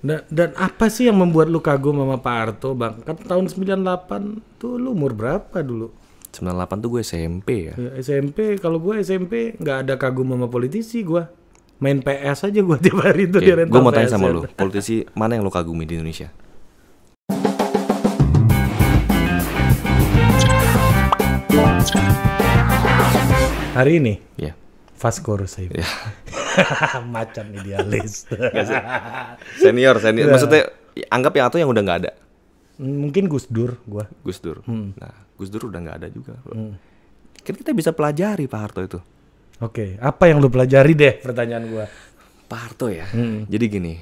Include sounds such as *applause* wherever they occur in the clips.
Dan, dan apa sih yang membuat lu kagum sama Pak Harto, Bang? Kan tahun 98 tuh lu umur berapa dulu? 98 tuh gue SMP ya. Ya, SMP, kalau gue SMP nggak ada kagum sama politisi gue. Main PS aja gue *laughs* tiap hari itu di rental gue mau tanya sama PSN. lu, politisi mana yang lu kagumi di Indonesia? Hari ini, Ya. Vasco Rusai. Ya. *laughs* *laughs* Macan idealis. Senior, senior. Ya. Maksudnya anggap yang atau yang udah nggak ada. Mungkin Gus Dur gue. Gus Dur. Hmm. Nah, Gus Dur udah nggak ada juga. bro. Kan kita bisa pelajari Pak Harto itu. Oke, apa yang lu pelajari deh pertanyaan gue? Pak Harto ya. Hmm. Jadi gini,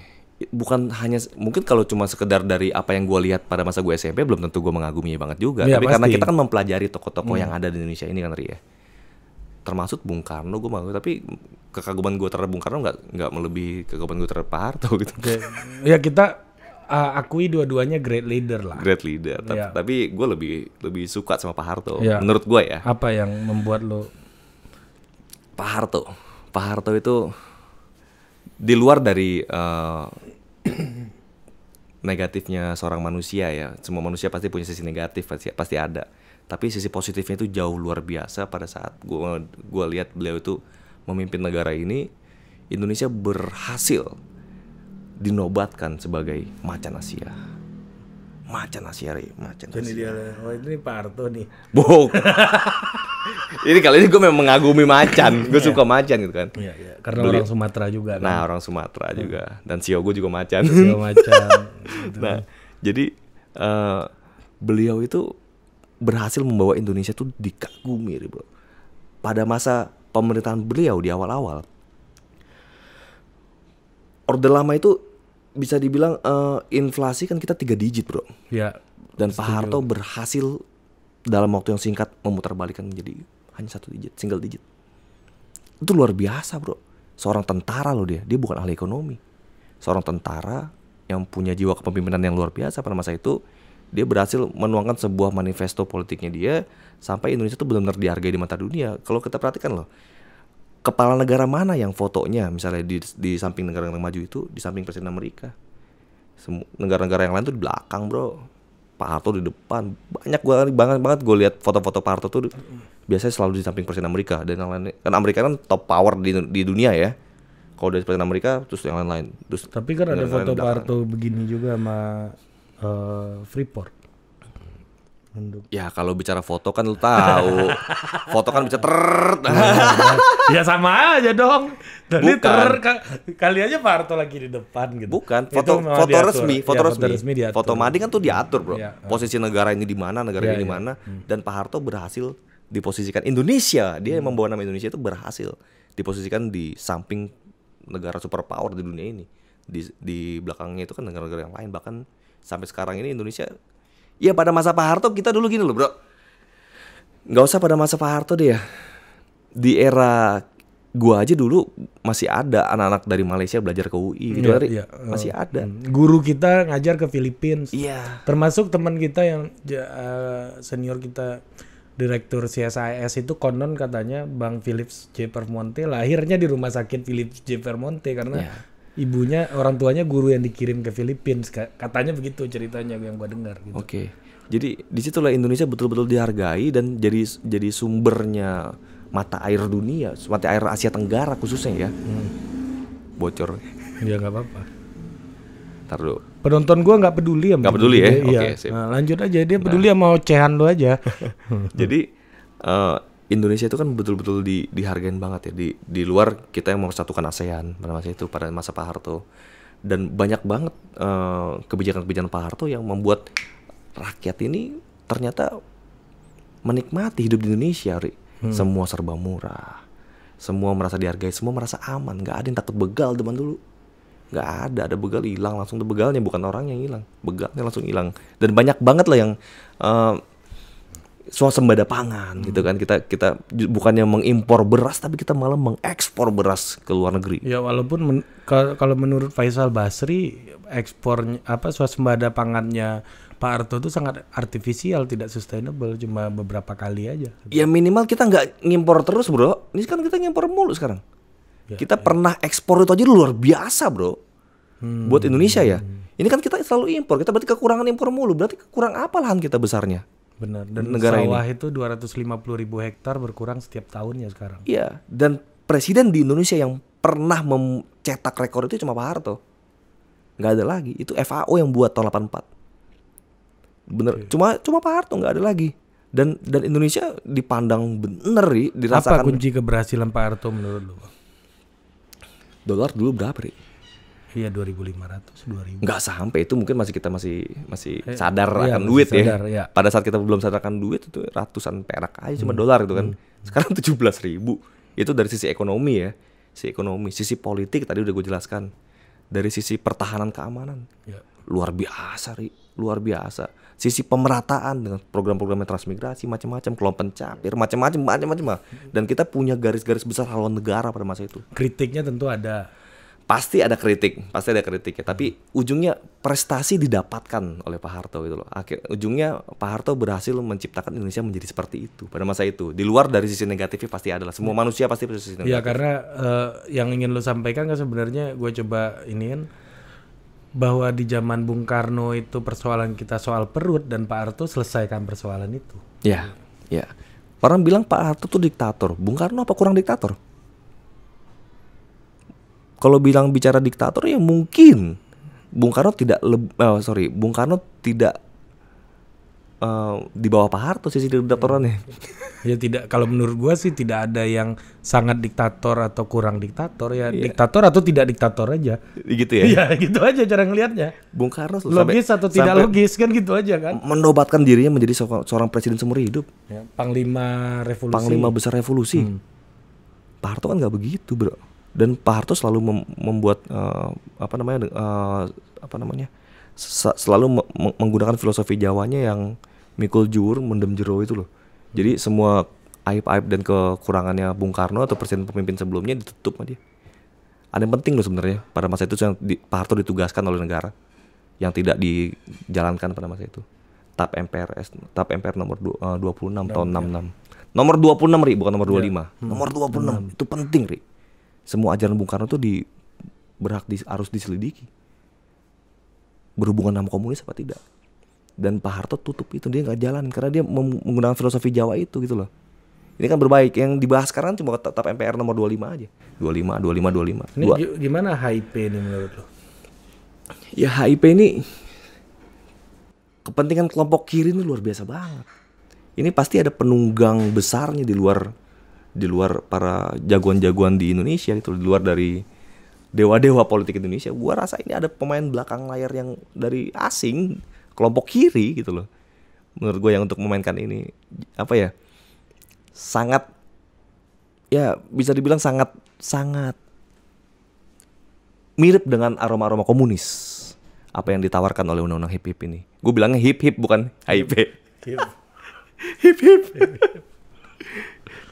bukan hanya mungkin kalau cuma sekedar dari apa yang gue lihat pada masa gue SMP belum tentu gue mengaguminya banget juga. Iya, Tapi karena pasti. Hmm. kita kan mempelajari tokoh-tokoh yang ada di Indonesia ini kan Ri ya. Termasuk Bung Karno gue mau tapi kekaguman gue terhadap Bung Karno nggak nggak melebihi kekaguman gue terhadap Pak Harto gitu. Ya kita uh, akui dua-duanya great leader lah. Great leader. Tapi, Iya. tapi gue lebih lebih suka sama Pak Harto. Iya. Menurut gue ya. Apa yang membuat lu Pak Harto. Pak Harto itu di luar dari eh, *clears throat* negatifnya seorang manusia ya. Semua manusia pasti punya sisi negatif pasti pasti ada. Tapi sisi positifnya itu jauh luar biasa pada saat gua gua lihat beliau itu memimpin negara ini Indonesia berhasil dinobatkan sebagai macan Asia. Macan Asia, Ri. macan Asia. ini dia oh ini Pak Harto nih Bohong. *laughs* ini kali ini gue memang mengagumi macan. Gue suka macan gitu kan. Iya, iya. Karena Beli- orang Sumatera juga kan. Nah orang Sumatera juga dan Sio gue juga macan. Segala macam. *laughs* nah jadi eh, beliau itu berhasil membawa Indonesia tuh dikagumi, bro. Pada masa pemerintahan beliau di awal-awal, Orde Lama itu bisa dibilang eh, inflasi kan kita tiga digit, bro. ya. Dan Pak Harto berhasil dalam waktu yang singkat memutarbalikkan menjadi hanya satu digit, single digit. Itu luar biasa, bro. Seorang tentara loh dia, dia bukan ahli ekonomi. Seorang tentara yang punya jiwa kepemimpinan yang luar biasa pada masa itu, dia berhasil menuangkan sebuah manifesto politiknya dia sampai Indonesia itu benar-benar dihargai di mata dunia. Kalau kita perhatikan loh, kepala negara mana yang fotonya misalnya di di samping negara-negara maju itu di samping presiden Amerika. Negara-negara yang lain tuh di belakang, Bro. Pak Harto di depan. Banyak gua banget banget gue lihat foto-foto Pak Harto tuh biasanya selalu di samping presiden Amerika dan yang lain. Kan Amerika kan top power di di dunia ya. Kalau dari presiden Amerika terus yang lain-lain. Terus Tapi kan ada foto Pak. Harto begini juga sama eh, Freeport. Untuk Ya kalau bicara foto kan lu tahu. *laughs* foto kan bisa ter ya sama aja dong. Tadi Bukan. ter ka- kali aja Pak Harto lagi di depan gitu. Bukan, Itu foto foto diatur. resmi, foto Ya, resmi. diatur. Foto Madi kan tuh diatur, Bro. Iya. Posisi negara ini di mana, negara Iya, ini di iya. mana dan Pak Harto berhasil diposisikan Indonesia. Dia yang Hmm. membawa nama Indonesia itu berhasil diposisikan di samping negara superpower di dunia ini. Di di belakangnya itu kan negara-negara yang lain bahkan sampai sekarang ini Indonesia Ya pada masa Pak Harto kita dulu gini loh, Bro. nggak usah pada masa Pak Harto deh ya. Di era gua aja dulu masih ada anak-anak dari Malaysia belajar ke UI gitu Ri. iya. Masih ada. Hmm. Guru kita ngajar ke Filipina. Iya. Termasuk teman kita yang eh, senior kita direktur CSIS itu konon katanya Bang Philips J. Permonte lahirnya di rumah sakit Philips J. Permonte karena Ya. Ibunya orang tuanya guru yang dikirim ke Filipina katanya begitu ceritanya yang gua dengar gitu. Oke. Jadi di situlah Indonesia betul-betul dihargai dan jadi jadi sumbernya mata air dunia, mata air Asia Tenggara khususnya ya. Bocor. Ya nggak apa-apa. Ntar dulu. Penonton gua nggak peduli sama Nggak peduli ya? dia, iya. Oke, sip. Nah, lanjut aja dia peduli sama ocehan lu aja. *laughs* *laughs* Jadi eh, Indonesia itu kan betul-betul di, dihargain banget ya. Di di luar kita yang mempersatukan ASEAN pada masa itu pada masa Pak Harto. Dan banyak banget eh, kebijakan-kebijakan Pak Harto yang membuat rakyat ini ternyata menikmati hidup di Indonesia, Ri. Semua serba murah, semua merasa dihargai, semua merasa aman, nggak ada yang takut begal zaman dulu. Nggak ada ada begal hilang langsung. Tuh begalnya bukan orang yang hilang. Begalnya langsung hilang. Dan banyak banget lah yang eh, swasembada pangan gitu kan. Kita kita bukannya mengimpor beras tapi kita malah mengekspor beras ke luar negeri. Ya walaupun men- ka- kalau menurut Faisal Basri ekspor apa swasembada pangannya Pak Harto itu sangat artifisial tidak sustainable cuma beberapa kali aja. ya minimal kita nggak ngimpor terus bro. Ini kan kita ngimpor mulu sekarang. Ya, kita pernah ekspor itu aja luar biasa bro. Buat Indonesia ya. Ini kan kita selalu impor, kita berarti kekurangan impor mulu. Berarti kurang apa lahan kita besarnya? Benar. Dan Negara ini. sawah itu 250 ribu hektar berkurang setiap tahunnya sekarang. Iya, dan presiden di Indonesia yang pernah mencetak rekor itu cuma Pak Harto. Nggak ada lagi. Itu FAO yang buat tahun 84. Bener, cuma cuma Pak Harto nggak ada lagi. Dan dan Indonesia dipandang bener Ri, Apa dirasakan kunci keberhasilan Pak Harto menurut lu? dolar dulu berapa Ri? Iya 2500, 2000. Nggak sampai itu mungkin masih kita masih masih Eh, sadar iya, akan duit sadar, ya. iya. Pada saat kita belum sadar akan duit itu ratusan perak aja Hmm. cuma dolar itu kan. Sekarang 17 ribu. Itu dari sisi ekonomi ya. Sisi ekonomi, sisi politik tadi udah gue jelaskan. Dari sisi pertahanan keamanan. Ya. Luar biasa, Ri. Luar biasa. Sisi pemerataan dengan program-program transmigrasi macam-macam, kelompok pencapir, macam-macam, macam-macam. Dan kita punya garis-garis besar haluan negara pada masa itu. Kritiknya tentu ada. Pasti ada kritik, pasti ada kritik ya. Tapi ujungnya prestasi didapatkan oleh Pak Harto gitu loh. Akhir ujungnya Pak Harto berhasil menciptakan Indonesia menjadi seperti itu pada masa itu. Di luar dari sisi negatifnya pasti ada lah. Semua manusia pasti punya sisi negatif. Ya karena eh, yang ingin lu sampaikan kan sebenarnya gue coba iniin bahwa di zaman Bung Karno itu persoalan kita soal perut dan Pak Harto selesaikan persoalan itu. Ya, ya. Orang bilang Pak Harto tuh diktator. Bung Karno apa kurang diktator? Kalau bilang bicara diktator ya mungkin Bung Karno tidak leb- eh, sorry, Bung Karno tidak eh, di bawah Pak Harto sisi diktatorannya. Ya tidak kalau menurut gua sih tidak ada yang sangat diktator atau kurang diktator ya diktator atau tidak diktator aja. gitu ya. Iya gitu aja cara ngelihatnya. Bung Karno sampai- Logis atau tidak sampai logis kan gitu aja kan. menobatkan dirinya menjadi seorang, seorang presiden seumur hidup, Ya, Panglima revolusi. panglima besar revolusi. Hmm. Pak Harto kan nggak begitu, bro. Dan Pak Harto selalu mem- membuat eh, apa namanya, eh, apa namanya, selalu me- me- menggunakan filosofi Jawanya yang mikul jur, mendem jero itu loh. Jadi semua aib-aib dan kekurangannya Bung Karno atau presiden pemimpin sebelumnya ditutup sama dia. Ada yang penting loh sebenarnya pada masa itu yang di, Pak Harto ditugaskan oleh negara yang tidak dijalankan pada masa itu. TAP MPRS, TAP MPR nomor du- eh, 26 tahun 66. Nomor 26 Ri, bukan nomor 25. Nomor 26 itu penting Ri. Semua ajaran Bung Karno itu di berhak di, harus diselidiki. Berhubungan sama komunis apa tidak. Dan Pak Harto tutup itu dia nggak jalan karena dia menggunakan filosofi Jawa itu gitu loh. Ini kan berbaik. Yang dibahas sekarang cuma TAP MPR nomor 25 aja. 25, 25, 25. Ini Dua. gi- gimana HIP ini menurut lo? Ya HIP ini kepentingan kelompok kiri ini luar biasa banget. Ini pasti ada penunggang besarnya di luar di luar para jagoan-jagoan di Indonesia itu di luar dari dewa-dewa politik Indonesia. Gua rasa ini ada pemain belakang layar yang dari asing, kelompok kiri gitu loh. Menurut gue yang untuk memainkan ini apa ya? Sangat ya bisa dibilang sangat sangat mirip dengan aroma-aroma komunis apa yang ditawarkan oleh undang-undang hip hip ini. Gue bilangnya hip hip bukan HIP. hip hip.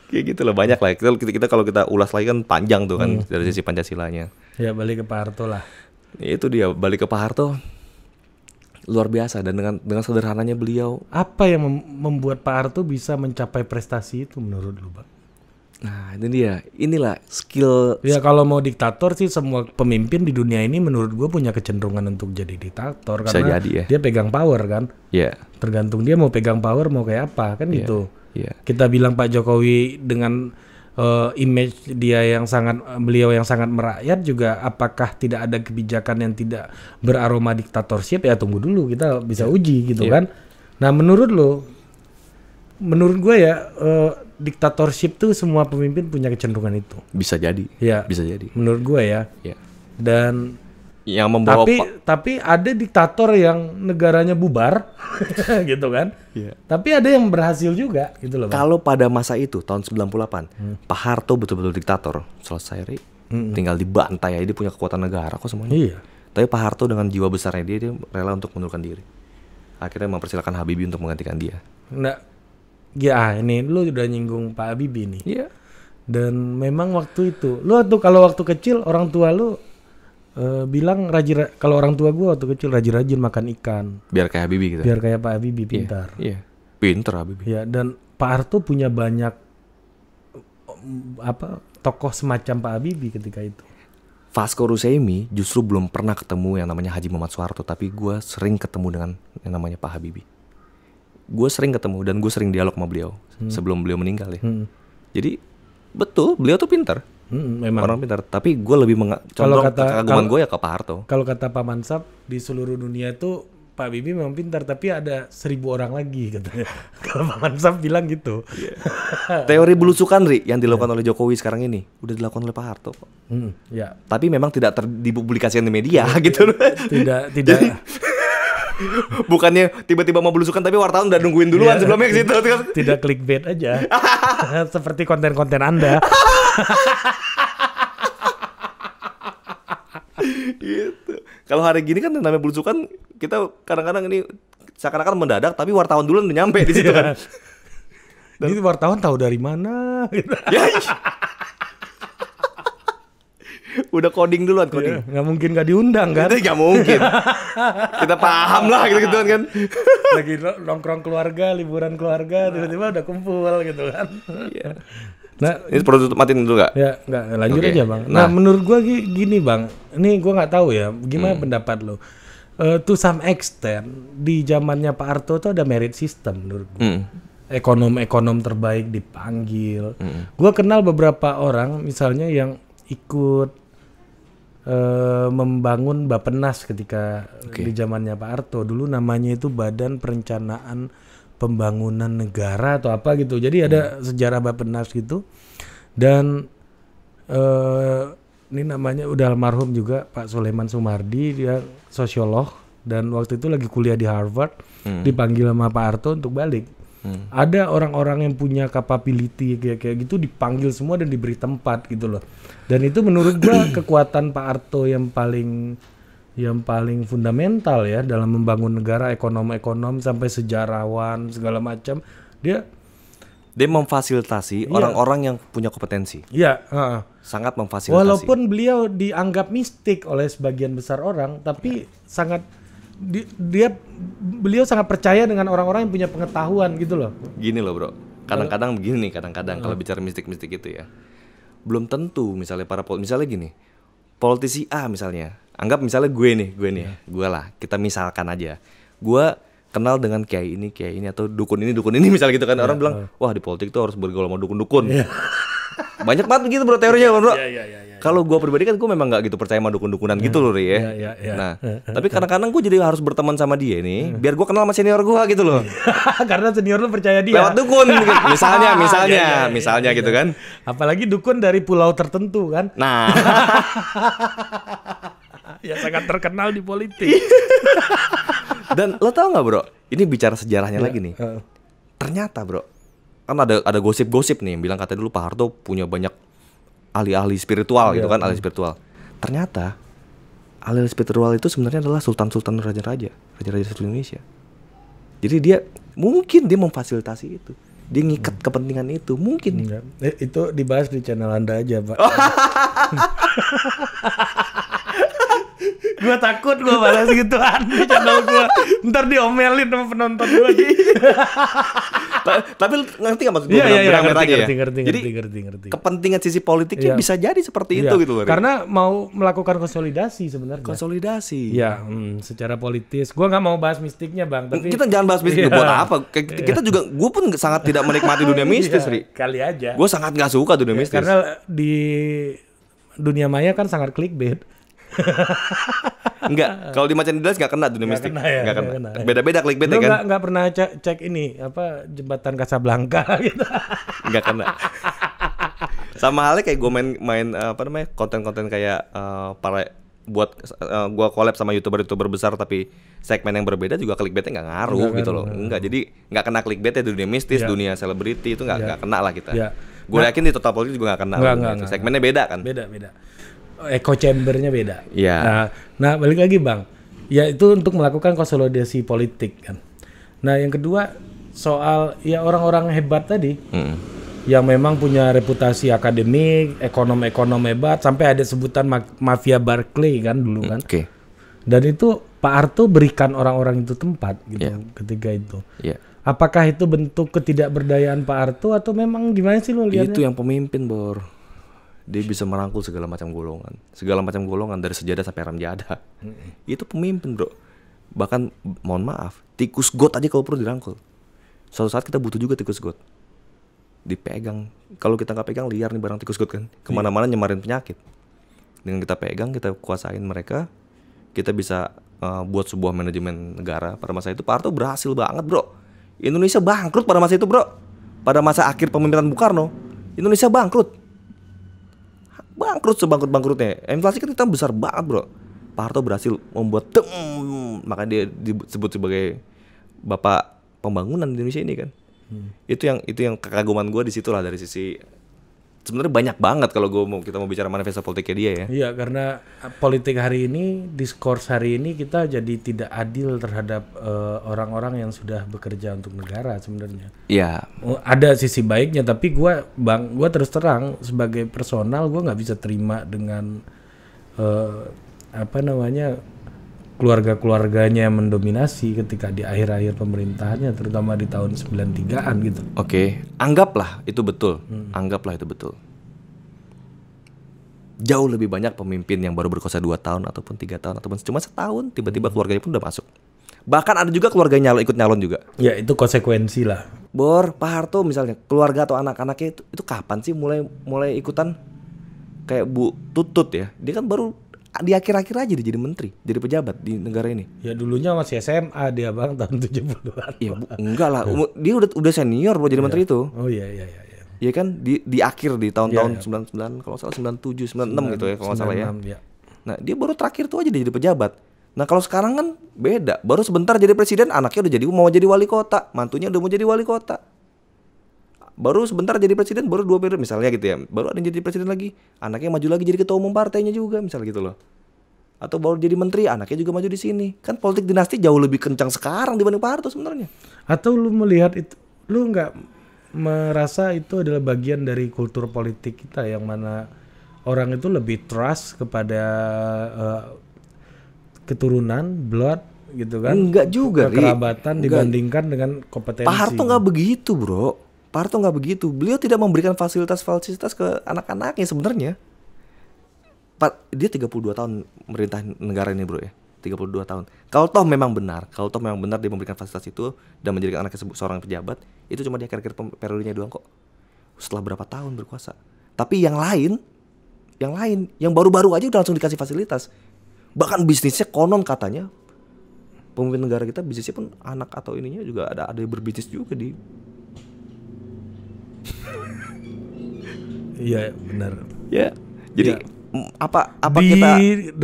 Kayak gitu loh banyak lah. Kita, kita, kita kalau kita ulas lagi kan panjang tuh kan dari sisi Pancasilanya. Ya balik ke Pak Harto lah. Ya, itu dia balik ke Pak Harto luar biasa dan dengan dengan sederhananya beliau Apa yang mem- membuat Pak Harto bisa mencapai prestasi itu menurut lu, Bang? Nah ini dia inilah skill Ya kalau mau diktator sih semua pemimpin di dunia ini menurut gue punya kecenderungan untuk jadi diktator Bisa karena jadi ya. dia pegang power kan. ya Tergantung dia mau pegang power mau kayak apa kan gitu. ya Kita bilang Pak Jokowi dengan eh, image dia yang sangat beliau yang sangat merakyat juga apakah tidak ada kebijakan yang tidak beraroma diktatorship ya tunggu dulu kita bisa uji gitu Iya. kan. Nah menurut lo menurut gue ya eh, diktatorship tuh semua pemimpin punya kecenderungan itu. bisa jadi Ya bisa jadi menurut gue ya. ya Dan yang membawa tapi tapi ada diktator yang negaranya bubar *laughs* gitu kan. Iya. Tapi ada yang berhasil juga gitu loh. Bang. Kalau pada masa itu tahun 98, Pak Harto betul-betul diktator, selesai Ri. Tinggal dibantai aja dia punya kekuatan negara kok semuanya. Iya. Tapi Pak Harto dengan jiwa besarnya dia dia rela untuk mundurkan diri. Akhirnya mempersilahkan Habibie untuk menggantikan dia. Nggak, ya ini lu udah nyinggung Pak Habibie nih. Iya. Dan memang waktu itu, lu tuh kalau waktu kecil orang tua lu eh, bilang rajin kalau orang tua gua waktu kecil rajin-rajin makan ikan Biar kayak Habibie gitu. biar kayak Pak Habibie pintar. Iya. Pinter Habibie. Ya dan Pak Harto punya banyak apa tokoh semacam Pak Habibie ketika itu. Vasco Rusemi justru belum pernah ketemu yang namanya Haji Muhammad Soeharto, tapi gue sering ketemu dengan yang namanya Pak Habibie. Gue sering ketemu dan gue sering dialog sama beliau sebelum beliau meninggal ya. Hmm. Jadi betul beliau tuh pintar, Hmm, memang. orang pintar. Tapi gue lebih menga- Kalau kata- kekaguman kalau- gue ya ke Pak Harto. Kalau kata Pak Mansap di seluruh dunia itu Pak Bibi memang pintar tapi ada seribu orang lagi katanya. *laughs* Kalau Pak Mansap bilang gitu. *laughs* Teori belusukan Ri yang dilakukan oleh Jokowi sekarang ini udah dilakukan oleh Pak Harto. Hmm, ya. Tapi memang tidak ter- dipublikasikan di media gitu. Tidak tidak *laughs* *laughs* Bukannya tiba-tiba mau belusukan tapi wartawan udah nungguin duluan Iya. sebelumnya ke situ. tidak clickbait aja. *laughs* Seperti konten-konten Anda. *laughs* gitu. Kalau hari gini kan namanya belusukan kita kadang-kadang ini seakan-akan mendadak tapi wartawan duluan udah nyampe di situ kan. Ini wartawan tahu dari mana? Gitu. ya. Udah coding duluan coding. Nggak mungkin nggak diundang kan? Itu nggak mungkin. Kita paham lah gitu gitu kan. Lagi no- nongkrong keluarga, liburan keluarga, tiba-tiba udah kumpul gitu kan. Iya. Nah, Ini perlu tutup matiin dulu gak? Ya, nggak lanjut Oke. aja bang. Nah, Nah. menurut gua gi- gini bang, ini gua nggak tahu ya, gimana Hmm. pendapat lo? Eh, to some extent di zamannya Pak Harto tuh ada merit system menurut gua. Hmm. Ekonom-ekonom terbaik dipanggil. Hmm. Gua kenal beberapa orang, misalnya yang ikut eh, membangun Bapenas ketika di zamannya Pak Harto. Dulu namanya itu Badan Perencanaan Pembangunan Negara atau apa gitu. Jadi ada sejarah Bapenas gitu. Dan eh ini namanya udah almarhum juga Pak Sulaiman Sumardi, dia sosiolog dan waktu itu lagi kuliah di Harvard, dipanggil sama Pak Harto untuk balik. Ada orang-orang yang punya capability kayak kayak gitu dipanggil semua dan diberi tempat gitu loh. Dan itu menurut gua *clears throat* kekuatan Pak Harto yang paling yang paling fundamental ya dalam membangun negara ekonom-ekonom sampai sejarawan segala macam. Dia Dia memfasilitasi orang-orang yang punya kompetensi. ya heeh. Sangat memfasilitasi. Walaupun beliau dianggap mistik oleh sebagian besar orang, tapi sangat di- dia beliau sangat percaya dengan orang-orang yang punya pengetahuan gitu loh. Gini loh bro, kadang-kadang begini nih, kadang-kadang kalau bicara mistik-mistik itu ya, belum tentu misalnya para pol, misalnya gini, politisi A misalnya, anggap misalnya gue nih, gue nih, gue lah, kita misalkan aja, gue kenal dengan kiai ini, kiai ini atau dukun ini, dukun ini *laughs* misalnya gitu kan, orang bilang, wah di politik tuh harus bergaul sama dukun-dukun. Banyak banget begitu bro teorinya bro. Kalau gue pribadi kan gue memang nggak gitu percaya sama dukun-dukunan gitu loh Ri, ya. Iya, iya, iya. Nah, tapi kadang-kadang gue jadi harus berteman sama dia nih, biar gue kenal sama senior gue gitu loh. *laughs* Karena senior lu percaya dia. lewat dukun *laughs* gitu. misalnya misalnya Iya, iya, iya, misalnya gitu kan Apalagi dukun dari pulau tertentu kan, nah *laughs* ya sangat terkenal di politik. dan lo tau nggak bro ini bicara sejarahnya lagi nih ternyata bro kan ada ada gosip-gosip nih yang bilang katanya dulu Pak Harto punya banyak ahli-ahli spiritual gitu kan ahli spiritual. Ternyata ahli spiritual itu sebenarnya adalah sultan-sultan raja-raja raja-raja seluruh Indonesia. Jadi dia mungkin dia memfasilitasi itu. Dia ngikat kepentingan itu mungkin. Enggak. Eh, itu dibahas di channel Anda aja, Pak. *laughs* gua takut gua balas gituan di channel gua. Ntar diomelin sama penonton gua. Ta- tapi ngerti gak maksud gue Iya, iya, iya, bilang ngerti, aja ya? ngerti, ngerti, Jadi ngerti, ngerti, ngerti. kepentingan sisi politiknya Iya. bisa jadi seperti Iya, itu gitu loh. Karena mau melakukan konsolidasi sebenarnya. konsolidasi. Ya, hmm, secara politis. Gua nggak mau bahas mistiknya, Bang, tapi Kita jangan bahas mistis Iya. buat apa? Kita juga gue pun sangat tidak menikmati dunia *laughs* mistis, Iya, Ri. Kali aja. Gue sangat nggak suka dunia mistis. Karena di dunia maya kan sangat clickbait. *laughs* Enggak, kalau di Macan Didas nggak kena dunia mistik. kena ya, kena. kena, ya. Beda-beda clickbait Lu ya kan? nggak nggak pernah cek, cek ini apa jembatan Casablanca *laughs* gitu. Nggak kena. Sama halnya kayak gue main main eh, apa namanya konten-konten kayak eh, para buat eh, gua collab sama youtuber-youtuber besar tapi segmen yang berbeda juga clickbaitnya nggak ngaruh gitu loh enggak jadi nggak kena clickbaitnya di dunia mistis Iya. dunia selebriti itu nggak nggak kena lah kita Iya. gue yakin di total politik juga nggak kena Nggak, loh, nggak, gitu. nggak. segmennya beda kan beda beda. Echo chambernya beda. Iya. Nah, nah balik lagi bang, ya itu untuk melakukan konsolidasi politik kan. Nah yang kedua soal ya orang-orang hebat tadi Mm. yang memang punya reputasi akademik, ekonom-ekonom hebat, sampai ada sebutan ma- mafia Barclay kan dulu kan. oke Dan itu Pak Harto berikan orang-orang itu tempat gitu Iya. ketika itu. ya Apakah itu bentuk ketidakberdayaan Pak Harto atau memang gimana sih lo lihatnya? itu yang pemimpin bor Dia bisa merangkul segala macam golongan, segala macam golongan dari sejadah sampai ramjada. Itu pemimpin bro. Bahkan mohon maaf, tikus got aja kalau perlu dirangkul. Suatu saat kita butuh juga tikus got. Dipegang. Kalau kita nggak pegang liar nih barang tikus got kan. Ke mana-mana nyemarin penyakit. Dengan kita pegang, kita kuasain mereka, kita bisa uh, buat sebuah manajemen negara. Pada masa itu Pak Harto berhasil banget bro. Indonesia bangkrut pada masa itu bro. Pada masa akhir pemerintahan Bung Karno, Indonesia bangkrut bangkrut sebangkrut bangkrutnya inflasi kan kita besar banget bro. Pak Harto berhasil membuat tem maka dia disebut sebagai bapak pembangunan di Indonesia ini kan. Itu yang itu yang kekaguman gue di situ lah dari sisi sebenarnya banyak banget kalau gue mau kita mau bicara manifesto politiknya dia ya Iya, karena uh, politik hari ini, diskurs hari ini kita jadi tidak adil terhadap uh, orang-orang yang sudah bekerja untuk negara sebenarnya. Iya Oh, ada sisi baiknya, tapi gua bang, gua terus terang sebagai personal gua nggak bisa terima dengan eh, apa namanya keluarga-keluarganya mendominasi ketika di akhir-akhir pemerintahannya, terutama di tahun 93-an gitu. Oke, anggaplah itu betul. Anggaplah itu betul. Jauh lebih banyak pemimpin yang baru berkuasa 2 tahun ataupun tiga tahun ataupun cuma setahun tiba-tiba keluarganya pun udah masuk. Bahkan ada juga keluarga nyalon ikut nyalon juga. Ya itu konsekuensi lah. Bor, Pak Harto misalnya keluarga atau anak-anaknya itu, itu kapan sih mulai mulai ikutan kayak Bu Tutut ya? Dia kan baru di akhir-akhir aja dia jadi menteri, jadi pejabat di negara ini. Ya dulunya masih SMA dia bang tahun 70-an. Ya bu, enggak lah, dia udah udah senior buat jadi menteri itu. Oh iya iya iya. iya. Ya kan di di akhir di tahun-tahun 99 kalau salah 97 96 gitu ya kalau nggak salah ya. 96, ya. Nah, dia baru terakhir tuh aja dia jadi pejabat. Nah, kalau sekarang kan beda. Baru sebentar jadi presiden, anaknya udah jadi mau jadi wali kota, mantunya udah mau jadi wali kota. Baru sebentar jadi presiden, baru dua periode misalnya gitu ya. Baru ada yang jadi presiden lagi, anaknya maju lagi jadi ketua umum partainya juga misalnya gitu loh. Atau baru jadi menteri, anaknya juga maju di sini. Kan politik dinasti jauh lebih kencang sekarang dibanding Pak Harto sebenarnya. Atau lu melihat itu, lu nggak merasa itu adalah bagian dari kultur politik kita yang mana orang itu lebih trust kepada eh, keturunan, blood gitu kan? Enggak juga, Ri. Kekerabatan Enggak. dibandingkan dengan kompetensi. Pak Harto nggak begitu, bro. Pak Harto nggak begitu. Beliau tidak memberikan fasilitas-fasilitas ke anak-anaknya sebenarnya. Pak, dia 32 tahun merintah negara ini, bro ya. 32 tahun. Kalau toh memang benar, kalau toh memang benar dia memberikan fasilitas itu dan menjadikan anaknya seorang pejabat, itu cuma di akhir-akhir periodenya doang kok. Setelah berapa tahun berkuasa. Tapi yang lain, yang lain, yang baru-baru aja udah langsung dikasih fasilitas. Bahkan bisnisnya konon katanya pemimpin negara kita bisnisnya pun anak atau ininya juga ada ada yang berbisnis juga di Iya benar. ya jadi Ya. apa apa Di- kita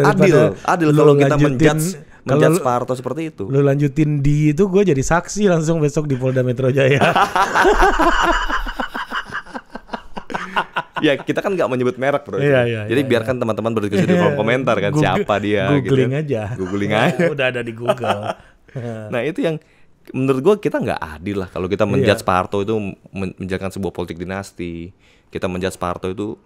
adil adil kalau kita menjudge menjudge Harto seperti itu Lu lanjutin di itu gue jadi saksi langsung besok di Polda Metro Jaya. *laughs* ya kita kan nggak menyebut merek bro Iya, iya, jadi iya, biarkan teman-teman berdiskusi di kolom komentar kan Google- siapa dia Googling gitu. aja. googling *laughs* aja Udah ada di Google. *laughs* nah itu yang menurut gua kita nggak adil lah kalau kita Iya. menjudge Pak Harto itu men- menjalankan sebuah politik dinasti kita menjudge Pak Harto itu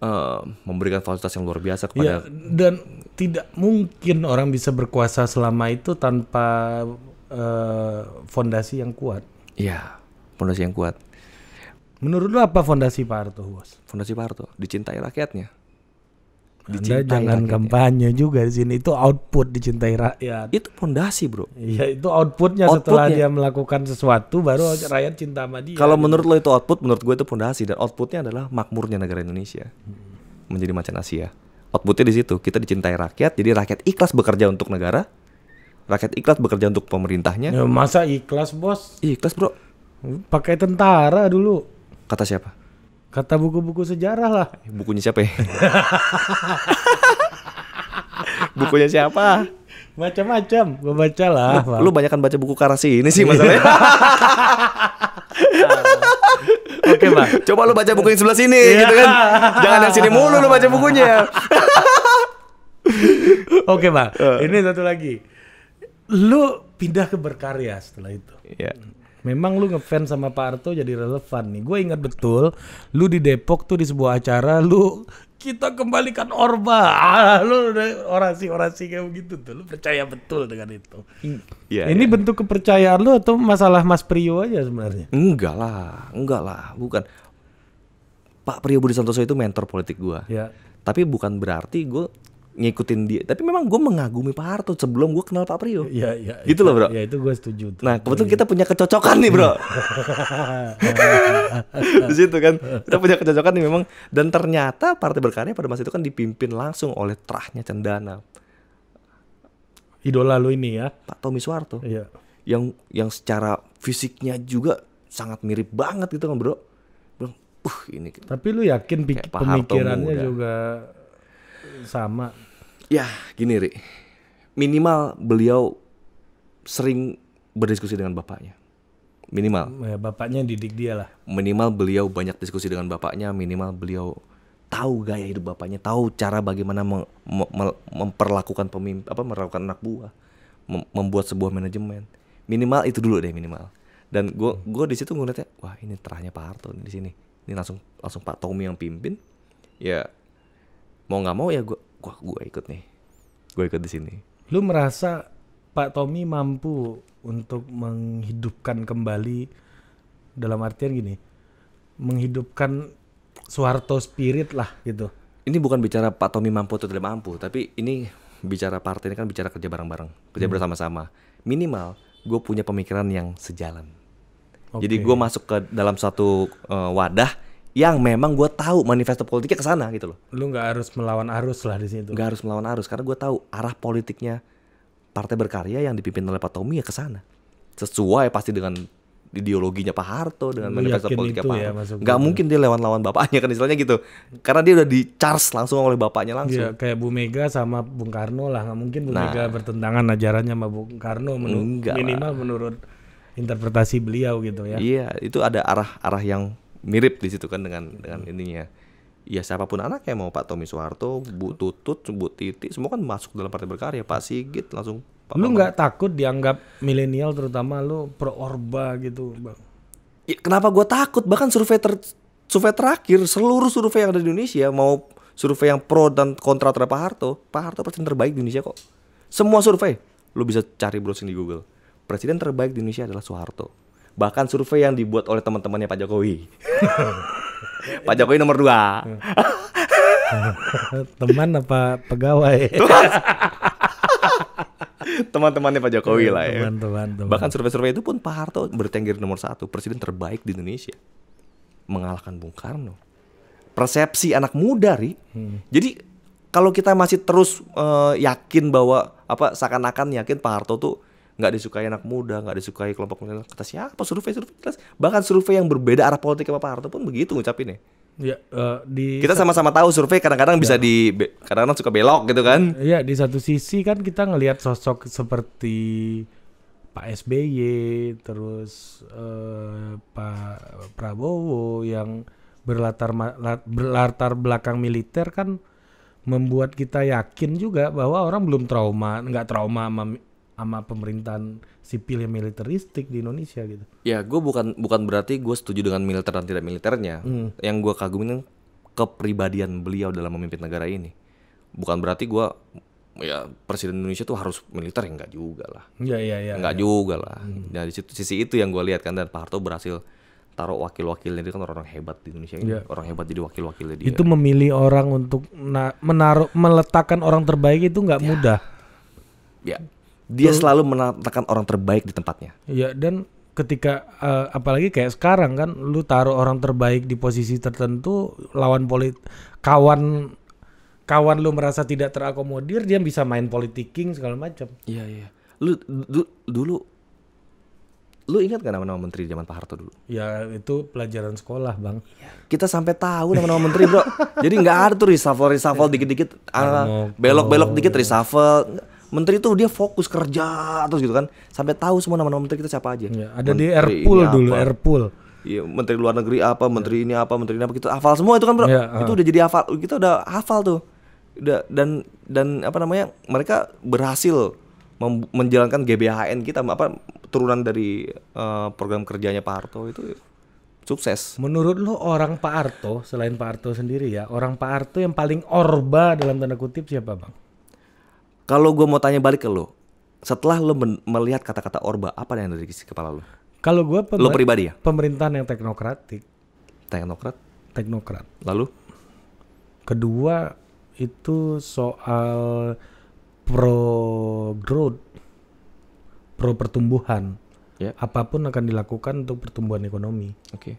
eh, memberikan fasilitas yang luar biasa kepada dan tidak mungkin orang bisa berkuasa selama itu tanpa eh, fondasi yang kuat. Iya, fondasi yang kuat. Menurut lu apa fondasi Pak Harto, Bos? Fondasi Pak Harto dicintai rakyatnya. Anda Dicintai jangan rakyatnya. kampanye juga di sini. Itu output dicintai rakyat. Itu fondasi, Bro. Iya, itu outputnya setelah Outputnya. dia melakukan sesuatu baru rakyat cinta sama dia. Kalau menurut lo itu output, menurut gue itu fondasi dan outputnya adalah makmurnya negara Indonesia menjadi macan Asia. Outputnya di situ kita dicintai rakyat, jadi rakyat ikhlas bekerja untuk negara, rakyat ikhlas bekerja untuk pemerintahnya. Ya, masa ikhlas, Bos? Ikhlas bro. Pakai tentara dulu. Kata siapa? Kata buku-buku sejarah lah. Bukunya siapa ya? *laughs* Bukunya siapa? Macam-macam. Gua baca lah. Bang. Lu banyakan baca buku Karasi ini sih masalahnya. *laughs* Oke, Bang. Coba lu baca buku yang sebelah sini Iya. gitu kan. Jangan yang sini mulu lu baca bukunya. *laughs* Oke, Bang. Eh. Ini satu lagi. Lu pindah ke berkarya setelah itu. Iya. Memang lu ngefans sama Pak Harto jadi relevan nih. Gue ingat betul, lu di Depok tuh di sebuah acara, lu kita kembalikan Orba. Ah, lu udah orasi-orasi kayak begitu tuh. Lu percaya betul dengan itu. Iya. Ini bentuk kepercayaan lu atau masalah Mas Prio aja sebenarnya? Enggak lah, enggak lah, bukan. Pak Priyo Budi Santoso itu mentor politik gua. Ya. Tapi bukan berarti gue ngikutin dia. Tapi memang gue mengagumi Pak Harto sebelum gue kenal Pak Priyo. Iya, iya. Gitu loh, Bro. Ya itu gue setuju tuh. Nah kebetulan kita punya kecocokan nih bro *laughs* Di situ kan Kita punya kecocokan nih memang Dan ternyata Partai Berkarya pada masa itu kan dipimpin langsung oleh terahnya Cendana Idola lu ini ya. Pak Tommy Soeharto Iya. Yang yang secara fisiknya juga sangat mirip banget gitu kan bro Bilang, uh ini Tapi lu yakin pemikirannya juga sama? Ya gini Ri. Minimal beliau sering berdiskusi dengan bapaknya. Minimal. Ya, bapaknya didik dia lah. minimal beliau banyak diskusi dengan bapaknya minimal beliau tahu gaya hidup bapaknya tahu cara bagaimana mem- mem- memperlakukan pemimpin apa melakukan anak buah mem- membuat sebuah manajemen. Minimal itu dulu deh minimal. Dan gue gue di situ ngeliatnya wah ini terahnya Pak Harto di sini. Ini langsung langsung Pak Tommy yang pimpin. Ya mau nggak mau ya gue gua gue ikut nih gue ikut di sini Lu merasa Pak Tommy mampu untuk menghidupkan kembali dalam artian gini, menghidupkan Soeharto spirit lah gitu. ini bukan bicara Pak Tommy mampu atau tidak mampu, tapi ini bicara partai ini kan bicara kerja bareng-bareng, kerja bersama-sama. Minimal gue punya pemikiran yang sejalan. Jadi gue masuk ke dalam satu eh, wadah yang memang gue tahu manifesto politiknya ke sana gitu loh. Lu nggak harus melawan arus lah di situ. Nggak harus melawan arus karena gue tahu arah politiknya partai berkarya yang dipimpin oleh Pak Tommy ya ke sana. Sesuai pasti dengan ideologinya Pak Harto dengan Lu manifesto politiknya Pak ya, Harto. gitu? mungkin dia lawan-lawan bapaknya kan istilahnya gitu. Karena dia udah di charge langsung oleh bapaknya langsung. Iya, kayak Bu Mega sama Bung Karno lah, nggak mungkin Bu Nah. Mega bertentangan ajarannya sama Bung Karno menu- Enggak minimal menurut interpretasi beliau gitu ya. Iya, itu ada arah-arah yang mirip di situ kan dengan dengan ininya. Ya siapa pun anaknya mau Pak Tommy Soeharto, Bu Tutut, Bu Titi, semua kan masuk dalam partai berkarya. Pak Sigit langsung. Pak Lu nggak takut dianggap milenial terutama lu pro orba gitu, Bang? Ya, kenapa gue takut? Bahkan survei ter survei terakhir seluruh survei yang ada di Indonesia mau survei yang pro dan kontra terhadap Pak Harto, Pak Harto presiden terbaik di Indonesia kok. Semua survei, lu bisa cari browsing di Google. Presiden terbaik di Indonesia adalah Soeharto. Bahkan survei yang dibuat oleh teman-temannya Pak Jokowi. *laughs* Pak Jokowi nomor dua. *laughs* Teman apa pegawai? *laughs* Teman-temannya Pak Jokowi lah ya. Teman-teman, teman. Bahkan survei-survei itu pun Pak Harto bertengger nomor satu, presiden terbaik di Indonesia, mengalahkan Bung Karno. Persepsi anak muda, ri. Jadi kalau kita masih terus eh, yakin bahwa apa seakan-akan yakin Pak Harto tuh nggak disukai anak muda, nggak disukai kelompok milenial, kata siapa survei-survei jelas. Bahkan survei yang berbeda arah politik sama Pak Harto pun begitu ngucapinnya. Ya, eh, di Kita sama-sama tahu survei kadang-kadang bisa di kadang-kadang suka belok gitu kan. Iya di satu sisi kan kita ngelihat sosok seperti Pak SBY terus eh, Pak Prabowo yang berlatar berlatar belakang militer kan membuat kita yakin juga bahwa orang belum trauma nggak trauma sama, sama pemerintahan sipil yang militeristik di Indonesia gitu. Ya, gue bukan bukan berarti gue setuju dengan militer dan tidak militernya. Yang gue kagumin kepribadian beliau dalam memimpin negara ini. Bukan berarti gue ya presiden Indonesia tuh harus militer ya enggak juga lah. Iya iya iya. Enggak juga lah. Nah, di situ sisi itu yang gue lihat kan dan Pak Harto berhasil taruh wakil-wakilnya dia kan orang hebat di Indonesia ini. Iya. Orang hebat jadi wakil-wakilnya dia. Itu memilih orang untuk na- menaruh meletakkan orang terbaik itu nggak mudah. Ya. Dia selalu menempatkan orang terbaik di tempatnya. Iya dan ketika eh, apalagi kayak sekarang kan lu taruh orang terbaik di posisi tertentu lawan polit kawan kawan lu merasa tidak terakomodir dia bisa main politiking segala macam. Iya, iya. Lu du- dulu lu ingat gak nama-nama menteri zaman Pak Harto dulu? Ya itu pelajaran sekolah, Bang. kita sampai tahu nama-nama menteri bro jadi nggak ada tuh reshuffle reshuffle dikit-dikit ah, belok-belok dikit reshuffle. Menteri tuh dia fokus kerja terus gitu kan sampai tahu semua nama-nama menteri kita siapa aja Ya, ada di Menteri Airpool ini dulu, apa. Airpool. Iya, menteri luar negeri apa, menteri ini apa, menteri ini apa, kita hafal semua itu kan bro. Iya, itu udah jadi hafal, kita udah hafal tuh. Udah dan dan apa namanya, mereka berhasil menjalankan GBHN kita, apa turunan dari eh, program kerjanya Pak Harto itu sukses. Menurut lu orang Pak Arto selain Pak Arto sendiri ya, orang Pak Arto yang paling orba dalam tanda kutip siapa, Bang? Kalau gue mau tanya balik ke lo, setelah lo melihat kata-kata orba, apa yang ada di isi kepala lo? Kalau gua Lo pribadi ya? pemerintahan yang teknokratik. Teknokrat? teknokrat. Lalu? Kedua itu soal pro growth, pro pertumbuhan. Ya. Apa pun akan dilakukan untuk pertumbuhan ekonomi. Oke.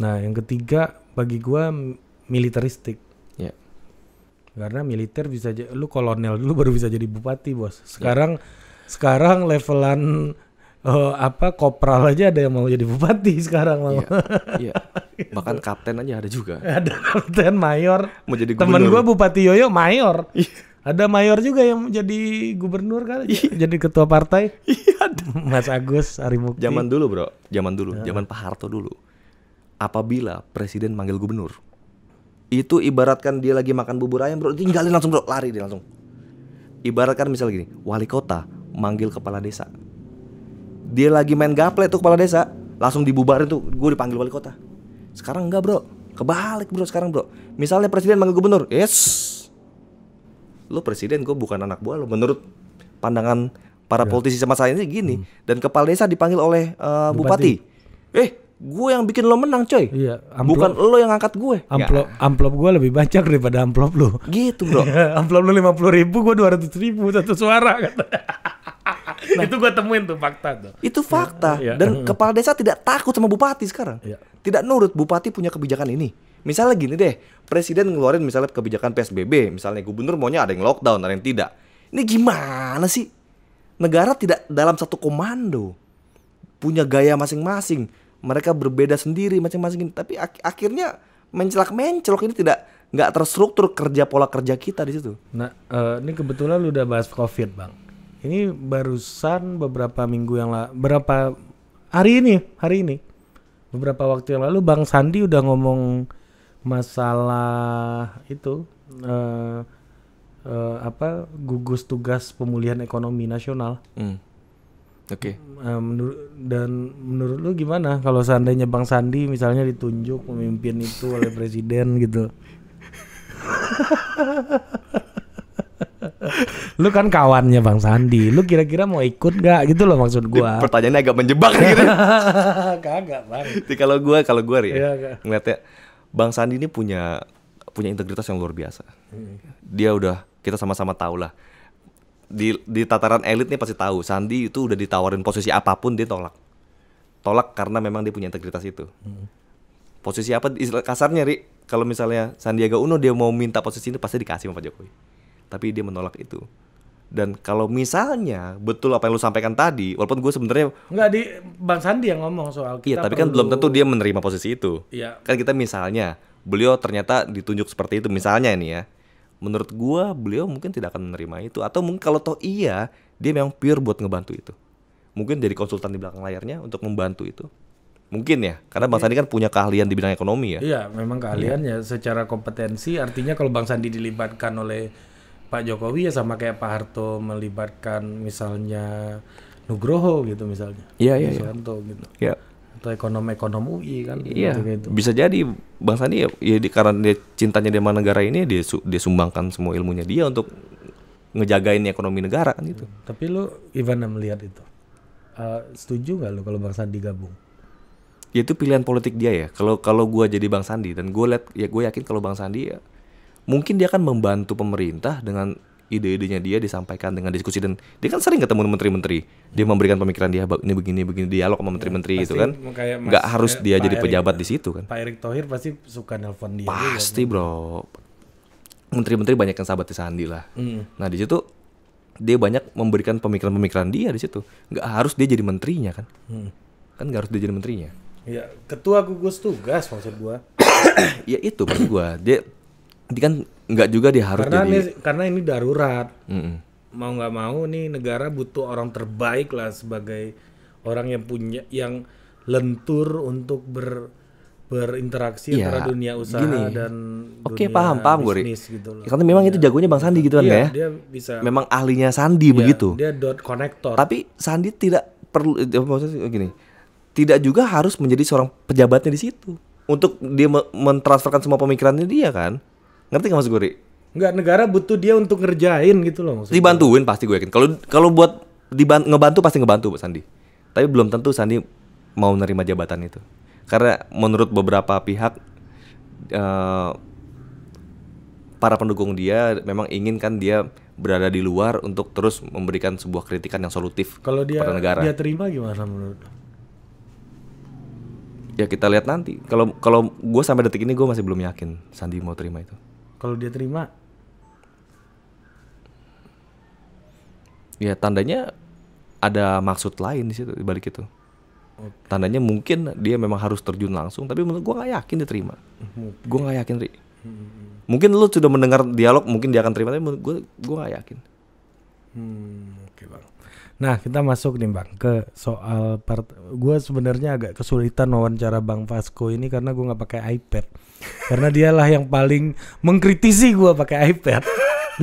Nah, yang ketiga bagi gua m- militeristik. Ya. Karena militer bisa lu kolonel dulu baru bisa jadi bupati, Bos. Sekarang sekarang levelan eh, apa kopral aja ada yang mau jadi bupati sekarang mau. Iya. Bahkan kapten aja ada juga. *laughs* ada kapten mayor. Mau jadi Temen gua bupati Yoyo mayor. Iya. Ada mayor juga yang jadi gubernur kan, jadi ketua partai. Iya. Mas Agus Harimukti. Zaman dulu, Bro. Zaman dulu, zaman Pak Harto dulu. Apabila presiden manggil gubernur, itu ibaratkan dia lagi makan bubur ayam, Bro, tinggalin langsung, Bro, lari dia langsung. Ibaratkan misal gini, wali kota manggil kepala desa. Dia lagi main gaple tuh kepala desa, langsung dibubarin tuh, gue dipanggil wali kota. Sekarang enggak, Bro. Kebalik, Bro, sekarang, Bro. Misalnya presiden manggil gubernur, yes. Lo presiden, gue bukan anak buah lo. Menurut pandangan para politisi sama saya ini gini, dan kepala desa dipanggil oleh eh, bupati. Eh, gue yang bikin lo menang, coy. Iya, amplop, Bukan lo yang angkat gue. amplop, amplop gua lebih banyak daripada amplop lu. Gitu, Bro. *laughs* amplop lu lima puluh ribu, gua dua ratus ribu satu suara. kata. itu gua temuin tuh fakta tuh. Itu fakta. Iya. Dan kepala desa tidak takut sama bupati sekarang. Iya. Tidak nurut bupati punya kebijakan ini. Misalnya gini deh, presiden ngeluarin misalnya kebijakan PSBB, misalnya gubernur maunya ada yang lockdown, ada yang tidak. Ini gimana sih? Negara tidak dalam satu komando. Punya gaya masing-masing. Mereka berbeda sendiri masing-masing. Tapi ak- akhirnya mencelak-mencelok ini tidak nggak terstruktur kerja pola kerja kita di situ. Nah, eh, ini kebetulan lu udah bahas COVID, Bang. Ini barusan beberapa minggu yang lalu, berapa hari ini, hari ini. Beberapa waktu yang lalu Bang Sandi udah ngomong masalah itu eh eh, apa gugus tugas pemulihan ekonomi nasional. Hmm. Oke. Eh, menurut dan menurut lu gimana kalau seandainya Bang Sandi misalnya ditunjuk pemimpin itu oleh presiden gitu? lu kan kawannya Bang Sandi, lu kira-kira mau ikut nggak gitu loh maksud gua? Pertanyaannya agak menjebak *laughs* gitu. Kagak bang. Jadi kalau gue kalau gue ya Kak. ngeliatnya Bang Sandi ini punya punya integritas yang luar biasa. Dia udah kita sama-sama tahu lah. Di di tataran elit nih pasti tahu Sandi itu udah ditawarin posisi apa pun dia tolak. Tolak karena memang dia punya integritas itu. Posisi apa kasarnya Ri? Kalau misalnya Sandiaga Uno dia mau minta posisi ini pasti dikasih sama Pak Jokowi. Tapi dia menolak itu. Dan kalau misalnya betul apa yang lu sampaikan tadi, walaupun gue sebenarnya Nggak di Bang Sandi yang ngomong soal Iya, kita tapi kan belum tentu dia menerima posisi itu. Iya. Kan kita misalnya, beliau ternyata ditunjuk seperti itu misalnya ini ya. Menurut gua beliau mungkin tidak akan menerima itu atau mungkin kalau toh iya, dia memang pure buat ngebantu itu. Mungkin jadi konsultan di belakang layarnya untuk membantu itu. Mungkin ya, karena Bang Sandi kan punya keahlian di bidang ekonomi ya. Iya, memang keahliannya secara kompetensi artinya kalau Bang Sandi dilibatkan oleh Pak Jokowi ya sama kayak Pak Harto melibatkan misalnya Nugroho gitu misalnya. Iya, iya, iya. Susanto gitu. Ya. Atau ekonom-ekonom UI kan Iya, gitu. bisa jadi Bang Sandi ya, ya di, karena dia cintanya dia sama negara ini dia su- dia sumbangkan semua ilmunya dia untuk ngejagain ekonomi negara kan itu. Tapi lu gimana melihat itu? Eh, setuju nggak lu kalau Bang Sandi gabung? ya itu pilihan politik dia ya kalau kalau gue jadi bang Sandi dan gue liat ya gue yakin kalau bang Sandi ya mungkin dia akan membantu pemerintah dengan ide-idenya dia disampaikan dengan diskusi dan dia kan sering ketemu menteri-menteri. Dia memberikan pemikiran dia "Bang, ini begini begini dialog sama menteri-menteri itu Pasti kan. nggak harus dia Pak jadi Erick- pejabat di situ kan. Pak Erick Thohir pasti suka nelpon dia juga. pasti bro. Menteri-menteri banyak yang sahabat Sandi lah. Hmm. nah di situ dia banyak memberikan pemikiran-pemikiran dia di situ. Nggak harus dia jadi menterinya kan. Hmm. kan nggak harus dia jadi menterinya. Iya, ketua gugus tugas maksud gua. *coughs* ya itu maksud gua. Dia dia kan nggak juga dia harus karena jadi ini karena ini darurat. Mm-mm. Mau nggak mau nih negara butuh orang terbaik lah sebagai orang yang punya yang lentur untuk ber berinteraksi Iya, antara dunia usaha gini. dan Oke, dunia paham, paham, Gori. bisnis gitu loh. karena memang itu jagonya bang Sandi gitu kan Iya, ya dia bisa memang ahlinya Sandi iya, begitu Dia dot connector. tapi Sandi tidak perlu eh, maksudnya gini tidak juga harus menjadi seorang pejabatnya di situ untuk dia me- mentransferkan semua pemikirannya dia kan ngerti nggak maksud gue Ri? Nggak negara butuh dia untuk ngerjain gitu loh maksudnya. dibantuin pasti gue yakin kalau kalau buat diban- ngebantu pasti ngebantu Pak Sandi tapi belum tentu Sandi mau menerima jabatan itu karena menurut beberapa pihak eh, para pendukung dia memang ingin kan dia berada di luar untuk terus memberikan sebuah kritikan yang solutif Kalau dia negara. dia terima gimana menurut? Ya kita lihat nanti. Kalau kalau gue sampai detik ini gue masih belum yakin Sandi mau terima itu. Kalau dia terima, Ya tandanya ada maksud lain di situ di balik itu. Tandanya mungkin dia memang harus terjun langsung, tapi menurut gue nggak yakin dia terima. Gue nggak yakin, Ri. Mungkin lu sudah mendengar dialog, mungkin dia akan terima, tapi menurut gue gue nggak yakin. Hmm, oke bang. Nah kita masuk nih bang ke soal part. Gue sebenarnya agak kesulitan wawancara bang Vasco ini karena gue nggak pakai iPad. karena dialah yang paling mengkritisi gue pakai iPad.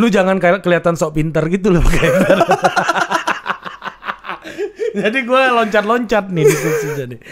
Lu jangan kayak kelihatan sok pintar gitu loh pakai iPad. *laughs* Jadi gue loncat-loncat nih diskusi jadi. *laughs*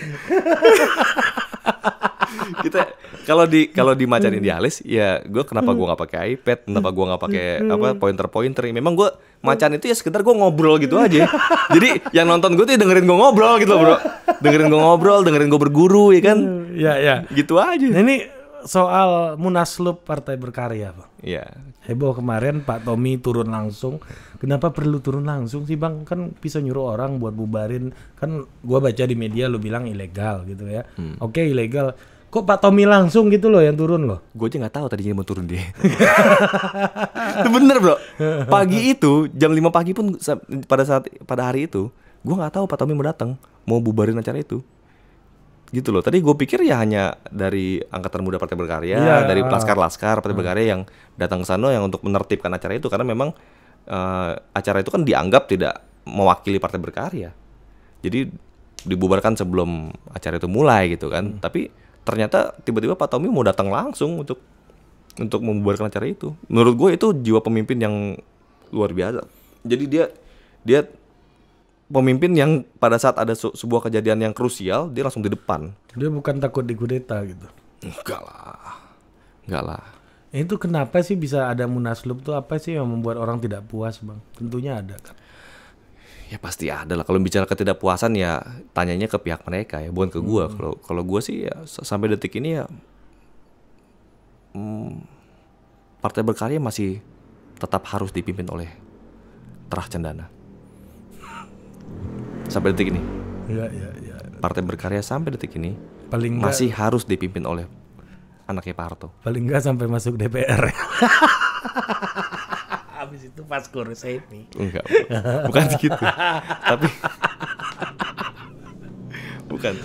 kita kalau di kalau di macan idealis ya gue kenapa gue nggak pakai iPad kenapa gue nggak pakai apa pointer pointer memang gue macan itu ya sekedar gue ngobrol gitu aja jadi yang nonton gue tuh ya dengerin gue ngobrol gitu loh bro dengerin gue ngobrol dengerin gue berguru ya kan Ya ya. gitu aja Nah, ini soal munaslup Partai Berkarya bang. ya Heboh kemarin Pak Tommy turun langsung. Kenapa perlu turun langsung sih bang? Kan bisa nyuruh orang buat bubarin. Kan gua baca di media lu bilang ilegal gitu ya. Oke ilegal. Kok Pak Tommy langsung gitu loh yang turun loh? gue aja nggak tahu tadinya mau turun dia. Itu bener bro. Pagi itu jam 5 pagi pun pada saat pada hari itu gue nggak tahu Pak Tommy mau datang mau bubarin acara itu. Gitu loh. Tadi gue pikir ya hanya dari angkatan muda partai berkarya Iya. dari laskar laskar partai berkarya yang datang ke sana yang untuk menertibkan acara itu. Karena memang eh, acara itu kan dianggap tidak mewakili partai berkarya. Jadi dibubarkan sebelum acara itu mulai gitu kan. Tapi ternyata tiba-tiba Pak Tommy mau datang langsung untuk untuk membubarkan acara itu menurut gue itu jiwa pemimpin yang luar biasa jadi dia dia pemimpin yang pada saat ada su- sebuah kejadian yang krusial dia langsung di depan Dia bukan takut dikudeta gitu. enggak lah enggak lah Itu kenapa sih bisa ada munaslup tuh apa sih yang membuat orang tidak puas bang? Tentunya ada kan. Ya pasti ada lah. Kalau bicara ketidakpuasan ya tanyanya ke pihak mereka ya. Bukan ke gua. Kalau kalau gua sih ya sampai detik ini ya hmm, partai berkarya masih tetap harus dipimpin oleh Terah Cendana. Sampai detik ini. Iya iya iya. partai berkarya sampai detik ini Paling masih harus dipimpin oleh anaknya Pak Harto. Paling enggak sampai masuk DPR. *laughs* Habis itu pas kurus ini. enggak bukan. *laughs* Gitu. Tapi bukan.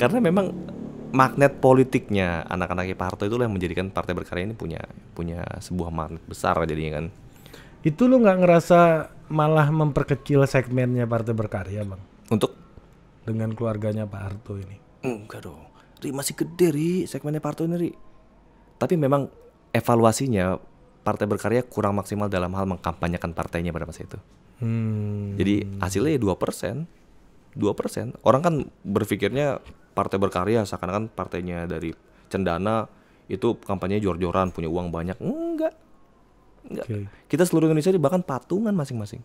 Karena memang magnet politiknya anak-anaknya Pak Harto itulah yang menjadikan partai berkarya ini punya punya sebuah magnet besar jadinya kan. Itu lu nggak ngerasa malah memperkecil segmennya Partai Berkarya bang? Untuk? Dengan keluarganya Pak Harto ini? enggak dong. Ri masih gede Ri segmennya Pak Harto ini Ri. Tapi memang evaluasinya partai berkarya kurang maksimal dalam hal mengkampanyekan partainya pada masa itu Hmm. Jadi hasilnya dua persen, dua persen. Orang kan berpikirnya partai berkarya seakan-akan partainya dari cendana itu kampanye jor-joran punya uang banyak. Enggak, enggak. Oke. Kita seluruh Indonesia ini bahkan patungan masing-masing.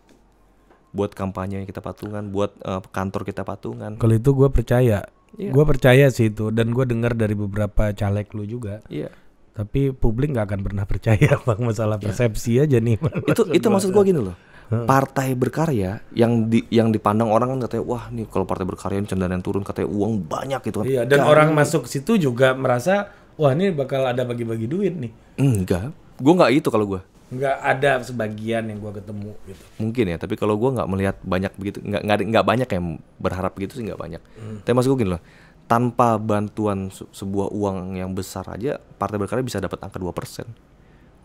Buat kampanye kita patungan, buat eh, kantor kita patungan. Kalau itu gue percaya, Iya. gue percaya sih itu dan gue dengar dari beberapa caleg lu juga. Iya. Tapi publik nggak akan pernah percaya *laughs* bang masalah persepsi aja nih. itu itu maksud gua gini loh. Partai berkarya yang di yang dipandang orang kan katanya wah nih kalau partai berkarya ini cendana yang turun katanya uang banyak gitu kan. Iya dan orang masuk situ juga merasa wah ini bakal ada bagi-bagi duit nih. Enggak. Gua nggak itu kalau gua. Nggak ada sebagian yang gue ketemu gitu. mungkin ya tapi kalau gua nggak melihat banyak begitu nggak nggak banyak yang berharap begitu sih nggak banyak tapi maksud gue gini loh tanpa bantuan se- sebuah uang yang besar aja partai berkarya bisa dapat angka 2%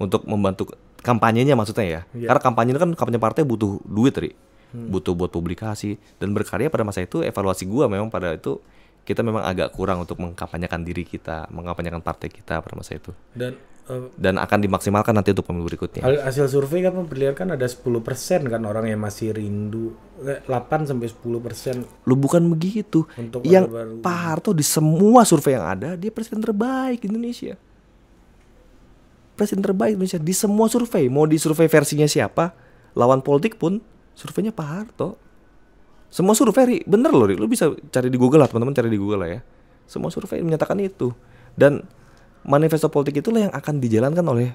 untuk membantu kampanyenya maksudnya ya. Karena kampanye kan kampanye partai butuh duit ri. Butuh buat publikasi. Dan berkarya pada masa itu evaluasi gua memang pada itu kita memang agak kurang untuk mengkampanyekan diri kita mengkampanyekan partai kita pada masa itu Dan eh, dan akan dimaksimalkan nanti untuk pemilu berikutnya hasil survei kan memperlihatkan ada 10% kan orang yang masih rindu. Eh, 8 sampai 10%. Lu bukan begitu. Untuk yang Baru. Pak Harto di semua survei yang ada, dia presiden terbaik di Indonesia. Presiden terbaik Indonesia di semua survei. Mau di survei versinya siapa, lawan politik pun surveinya Pak Harto. Semua survei, Ri. bener loh, Ri. Lu bisa cari di Google lah, teman-teman cari di Google lah ya. Semua survei menyatakan itu. Dan manifesto politik itulah yang akan dijalankan oleh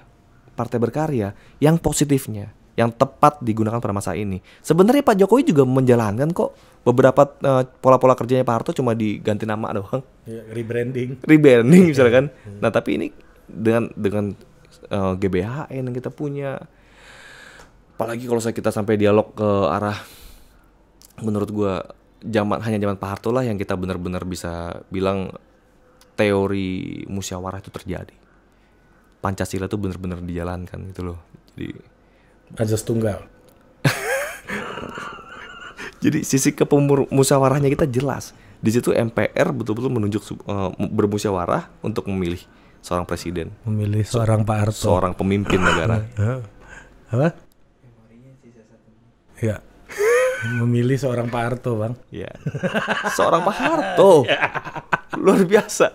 partai berkarya yang positifnya, yang tepat digunakan pada masa ini. Sebenarnya Pak Jokowi juga menjalankan kok beberapa eh, pola-pola kerjanya Pak Harto cuma diganti nama doang, Ya, rebranding. rebranding misalkan. *laughs* Nah tapi ini dengan dengan eh, GBHN yang kita punya, apalagi kalau saya kita sampai dialog ke arah, menurut gua zaman hanya zaman Pak Harto lah yang kita benar-benar bisa bilang teori musyawarah itu terjadi. Pancasila itu benar-benar dijalankan gitu loh. Jadi Azas tunggal. *laughs* Jadi sisi kepemusyawarahnya kita jelas. Di situ MPR betul-betul menunjuk eh, bermusyawarah untuk memilih seorang presiden, Memilih seorang Pak Harto. seorang pemimpin negara. *laughs* Apa? Ya. Memilih seorang Pak Harto, Bang. Ya. Seorang Pak Harto. *laughs* Luar biasa.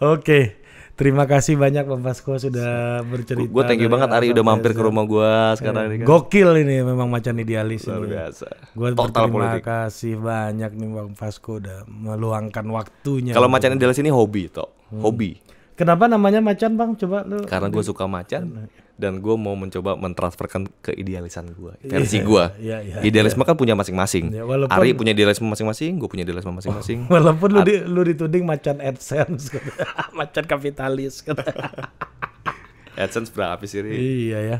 Oke. Terima kasih banyak Bang Fasko sudah bercerita. Gue thank you banget Ari udah mampir ke rumah gua sekarang ini kan. Gokil ini memang macan idealis Luar ini. biasa. Gue politik. kasih banyak nih Bang Fasko udah meluangkan waktunya. Kalau macan idealis ini hobi toh. Hobi. Kenapa namanya macan Bang? Coba lu. Karena gue suka macan dan gue mau mencoba mentransferkan ke idealisan gue, versi gue. iya, iya, Idealisme kan punya masing-masing. Walaupun- Ari punya idealisme masing-masing, gue punya idealisme masing-masing. *laughs* Walaupun lu, di, lu dituding macan AdSense, *laughs* macan kapitalis. kata. *laughs* AdSense berapa sih? Ri? iya ya.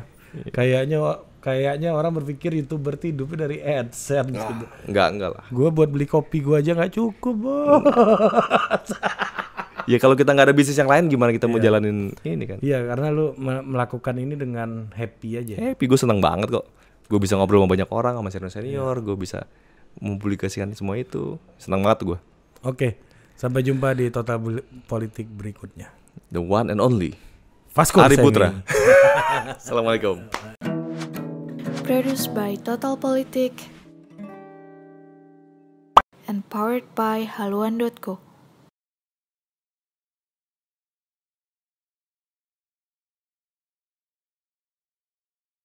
Kayaknya kayaknya orang berpikir youtuber tuh hidupnya dari AdSense. gitu. Enggak, enggak lah. Gue buat beli kopi gue aja nggak cukup, bos. Ya kalau kita nggak ada bisnis yang lain gimana kita mau jalanin ini kan? Iya, karena lu me- melakukan ini dengan happy aja. Happy, gue seneng banget kok. Gue bisa ngobrol sama banyak orang, sama senior-senior, gue bisa mempublikasikan semua itu. Seneng banget gue. Oke, sampai jumpa di Total Politik berikutnya. The one and only. Vasco Ari. Putra. *laughs* Assalamualaikum. Produced by Total Politik and powered by haluan.co.